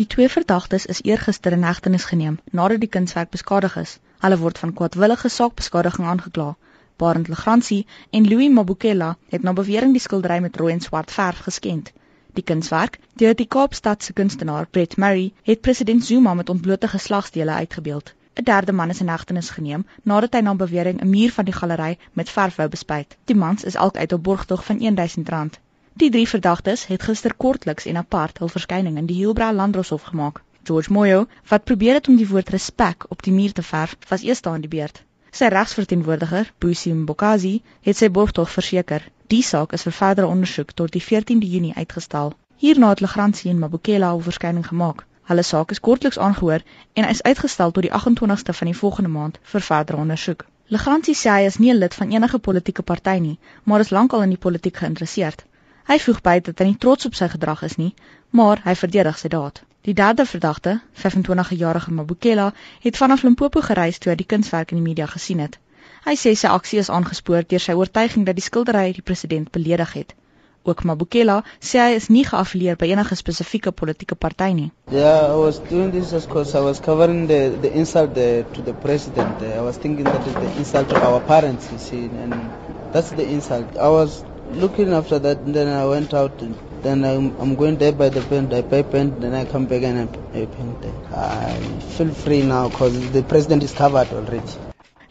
Die twee verdagtes is eergister in hegtenis geneem nadat die kunswerk beskadig is. Hulle word van kwaadwillige saakbeskadiging aangekla. Barend Legrandsie en Louis Mabukela het na bewering die skildery met rooi en swart verf geskend. Die kunswerk, deur die Kaapstadse kunstenaar Brett Murray, het president Zuma met ontblote geslagsdele uitgebeeld. 'n Derde man is in hegtenis geneem nadat hy na bewering 'n muur van die galery met verf wou bespuit. Die mans is elk uit op borgtog van R1000. Die drie verdagtes het gister kortliks en apart hul verskyning in die Hielbra Landdroshof gemaak. George Moyo, wat probeer het om die woord respek op die muur te verf, was eers daar in die beurt. Sy regsverteenwoordiger, Busi Mbokazi, het sy borgtog verseker. Die saak is vir verdere ondersoek tot die 14de Junie uitgestel. Hierna het Legrandsie en Mabukela hul verskyning gemaak. Hulle saak is kortliks aangehoor en is uitgestel tot die 28ste van die volgende maand vir verdere ondersoek. Legrandsie sê hy is nie 'n lid van enige politieke party nie, maar is lankal in die politiek geïnteresseerd. Hy voeg by dat hy nie trots op sy gedrag is nie, maar hy verdedig sy daad. Die derde verdagte, 25-jarige Mabukela, het vanaf Limpopo gereis toe hy die kunswerk in die media gesien het. Hy sê sy aksie is aangespoor deur sy oortuiging dat die skildery die president beledig het. Ook Mabukela sê hy is nie geaffilieer by enige spesifieke politieke party nie. Yeah, I was doing this because I was covering the the insult the, to the president. I was thinking that is the insult to our parents, you see, and that's the insult. I was looking after that, and then I went out. And then I'm, I'm going there by the pen, I pay pen, then I come back and I paint. I feel free now because the president is covered already.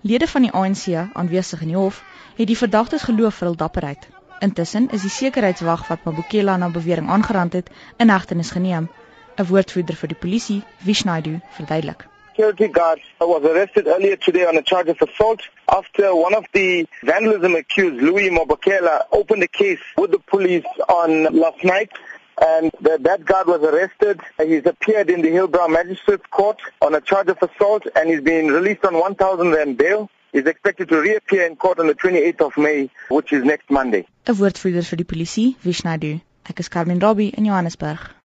Lede van die ANC aanwesig in die hof het die verdagtes geloof vir hul dapperheid. Intussen is die sekuriteitswag wat Mabukela na bewering aangerand het, in hegtenis geneem. 'n Woordvoerder vir die polisie, Vishnaidu, verduidelik security guard was arrested earlier today on a charge of assault after one of the vandalism accused, Louis Mobakela, opened a case with the police on last night. And that guard was arrested. He's appeared in the Hillbrow Magistrates Court on a charge of assault and he's been released on 1,000 rand bail. He's expected to reappear in court on the 28th of May, which is next Monday. 'n Woordvoerder vir die polisie, Vishnadu. Ek is Carmen Robbie in Johannesburg.